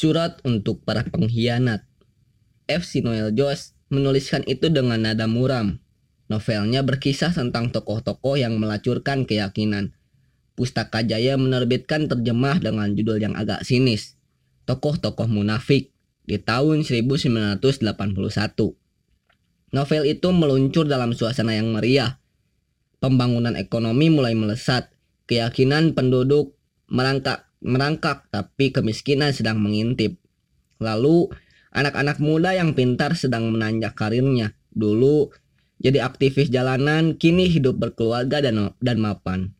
Surat untuk para pengkhianat. F. Noel Jones menuliskan itu dengan nada muram. Novelnya berkisah tentang tokoh-tokoh yang melacurkan keyakinan. Pustaka Jaya menerbitkan terjemah dengan judul yang agak sinis. Tokoh-tokoh munafik di tahun 1981. Novel itu meluncur dalam suasana yang meriah. Pembangunan ekonomi mulai melesat. Keyakinan penduduk merangkak merangkak tapi kemiskinan sedang mengintip. Lalu anak-anak muda yang pintar sedang menanjak karirnya. Dulu jadi aktivis jalanan, kini hidup berkeluarga dan dan mapan.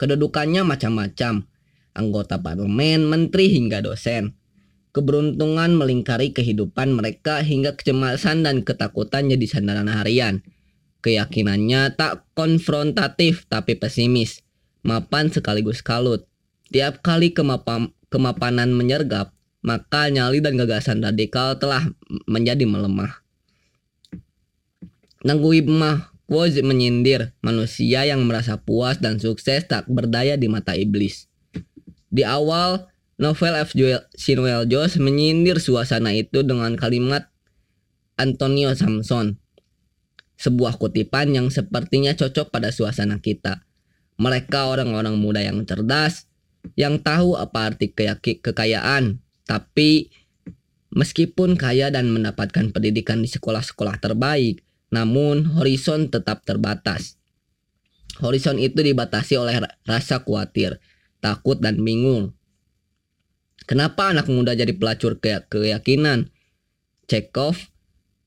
Kedudukannya macam-macam, anggota parlemen, menteri hingga dosen. Keberuntungan melingkari kehidupan mereka hingga kecemasan dan ketakutan jadi sandaran harian. Keyakinannya tak konfrontatif tapi pesimis, mapan sekaligus kalut. Tiap kali kemapan, kemapanan menyergap, maka nyali dan gagasan radikal telah menjadi melemah. Nanggui Mah Woz menyindir manusia yang merasa puas dan sukses tak berdaya di mata iblis. Di awal, novel F. Joel, Sinuel Jones menyindir suasana itu dengan kalimat Antonio Samson. Sebuah kutipan yang sepertinya cocok pada suasana kita. Mereka orang-orang muda yang cerdas, yang tahu apa arti kekayaan, tapi meskipun kaya dan mendapatkan pendidikan di sekolah-sekolah terbaik, namun horizon tetap terbatas. Horizon itu dibatasi oleh rasa khawatir, takut, dan bingung. Kenapa anak muda jadi pelacur ke keyakinan? Chekhov,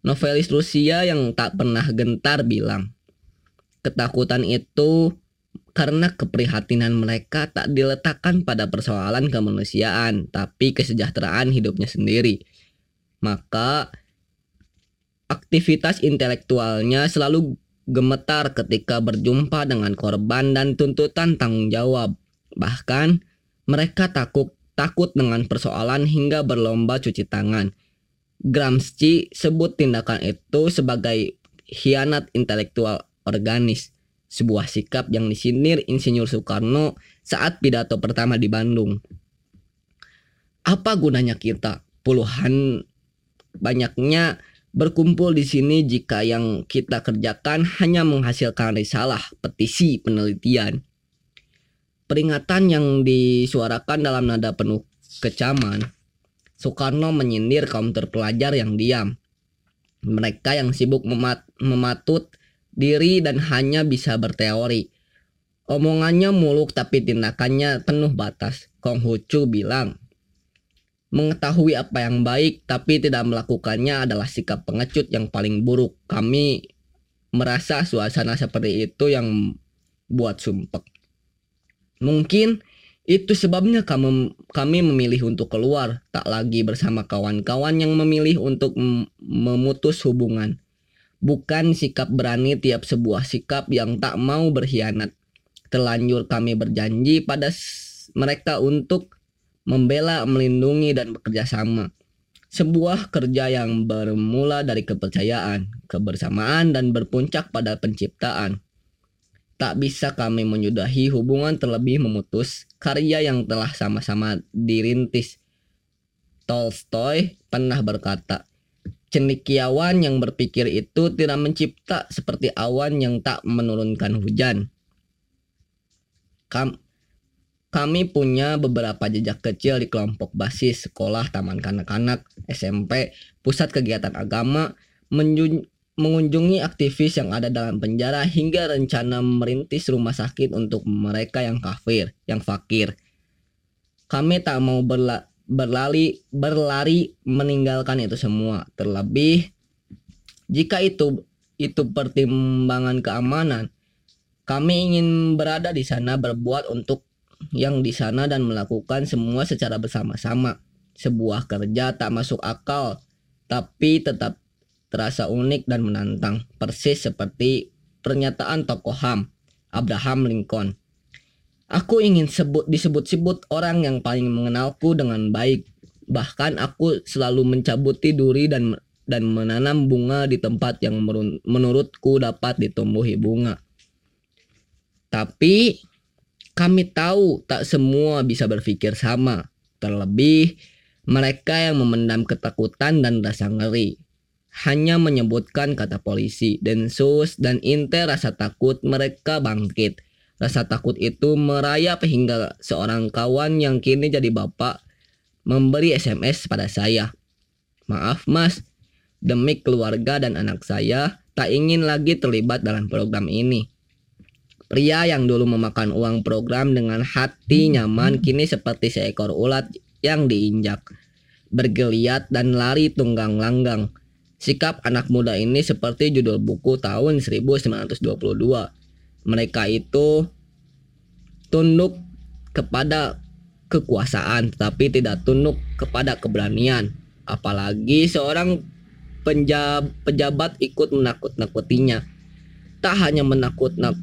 novelis Rusia yang tak pernah gentar bilang, ketakutan itu karena keprihatinan mereka tak diletakkan pada persoalan kemanusiaan, tapi kesejahteraan hidupnya sendiri. Maka aktivitas intelektualnya selalu gemetar ketika berjumpa dengan korban dan tuntutan tanggung jawab. Bahkan mereka takut takut dengan persoalan hingga berlomba cuci tangan. Gramsci sebut tindakan itu sebagai hianat intelektual organis sebuah sikap yang disindir Insinyur Soekarno saat pidato pertama di Bandung. Apa gunanya kita? Puluhan banyaknya berkumpul di sini jika yang kita kerjakan hanya menghasilkan risalah, petisi, penelitian. Peringatan yang disuarakan dalam nada penuh kecaman. Soekarno menyindir kaum terpelajar yang diam. Mereka yang sibuk memat mematut diri dan hanya bisa berteori. Omongannya muluk tapi tindakannya penuh batas. Konghucu bilang, mengetahui apa yang baik tapi tidak melakukannya adalah sikap pengecut yang paling buruk. Kami merasa suasana seperti itu yang buat sumpek. Mungkin itu sebabnya kami, kami memilih untuk keluar, tak lagi bersama kawan-kawan yang memilih untuk memutus hubungan bukan sikap berani tiap sebuah sikap yang tak mau berkhianat. Terlanjur kami berjanji pada mereka untuk membela, melindungi, dan bekerja sama. Sebuah kerja yang bermula dari kepercayaan, kebersamaan, dan berpuncak pada penciptaan. Tak bisa kami menyudahi hubungan terlebih memutus karya yang telah sama-sama dirintis. Tolstoy pernah berkata, cendekiawan yang berpikir itu tidak mencipta seperti awan yang tak menurunkan hujan. Kam kami punya beberapa jejak kecil di kelompok basis sekolah, taman kanak-kanak, SMP, pusat kegiatan agama, mengunjungi aktivis yang ada dalam penjara hingga rencana merintis rumah sakit untuk mereka yang kafir, yang fakir. Kami tak mau berla berlari berlari meninggalkan itu semua. Terlebih jika itu itu pertimbangan keamanan kami ingin berada di sana berbuat untuk yang di sana dan melakukan semua secara bersama-sama. Sebuah kerja tak masuk akal tapi tetap terasa unik dan menantang. Persis seperti pernyataan tokoh HAM Abraham Lincoln Aku ingin sebut disebut-sebut orang yang paling mengenalku dengan baik. Bahkan aku selalu mencabuti duri dan dan menanam bunga di tempat yang menurutku dapat ditumbuhi bunga. Tapi kami tahu tak semua bisa berpikir sama. Terlebih Mereka yang memendam ketakutan dan rasa ngeri hanya menyebutkan kata polisi, Densus, dan Inte rasa takut mereka bangkit. Rasa takut itu merayap hingga seorang kawan yang kini jadi bapak memberi SMS pada saya. Maaf mas, demi keluarga dan anak saya, tak ingin lagi terlibat dalam program ini. Pria yang dulu memakan uang program dengan hati nyaman kini seperti seekor ulat yang diinjak. Bergeliat dan lari tunggang langgang Sikap anak muda ini seperti judul buku tahun 1922. Mereka itu tunduk kepada kekuasaan tetapi tidak tunduk kepada keberanian. Apalagi seorang penjab, pejabat ikut menakut-nakutinya. Tak hanya menakut nak,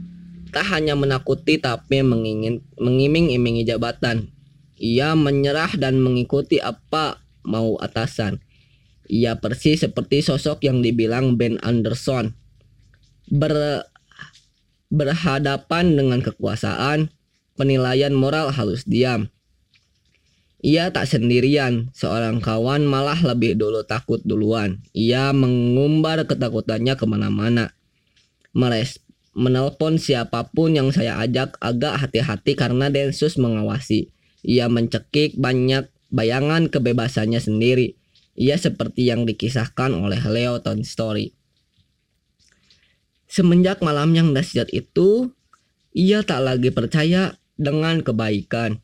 tak hanya menakuti tapi mengingin mengiming-imingi jabatan. Ia menyerah dan mengikuti apa mau atasan. Ia persis seperti sosok yang dibilang Ben Anderson. Ber, berhadapan dengan kekuasaan, penilaian moral halus diam. Ia tak sendirian, seorang kawan malah lebih dulu takut duluan. Ia mengumbar ketakutannya ke mana-mana. Meres, menelpon siapa pun yang saya ajak agak hati-hati karena Densus mengawasi. Ia mencekik banyak bayangan kebebasannya sendiri. Ia seperti yang dikisahkan oleh Leo Tolstoy. Semenjak malam yang dahsyat itu, ia tak lagi percaya dengan kebaikan.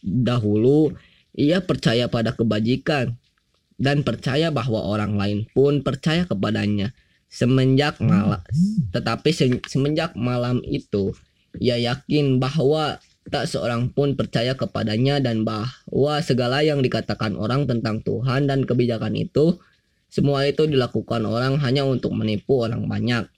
Dahulu, ia percaya pada kebajikan dan percaya bahwa orang lain pun percaya kepadanya. Semenjak malam, tetapi semenjak malam itu, ia yakin bahwa tak seorang pun percaya kepadanya dan bahwa segala yang dikatakan orang tentang Tuhan dan kebijakan itu semua itu dilakukan orang hanya untuk menipu orang banyak.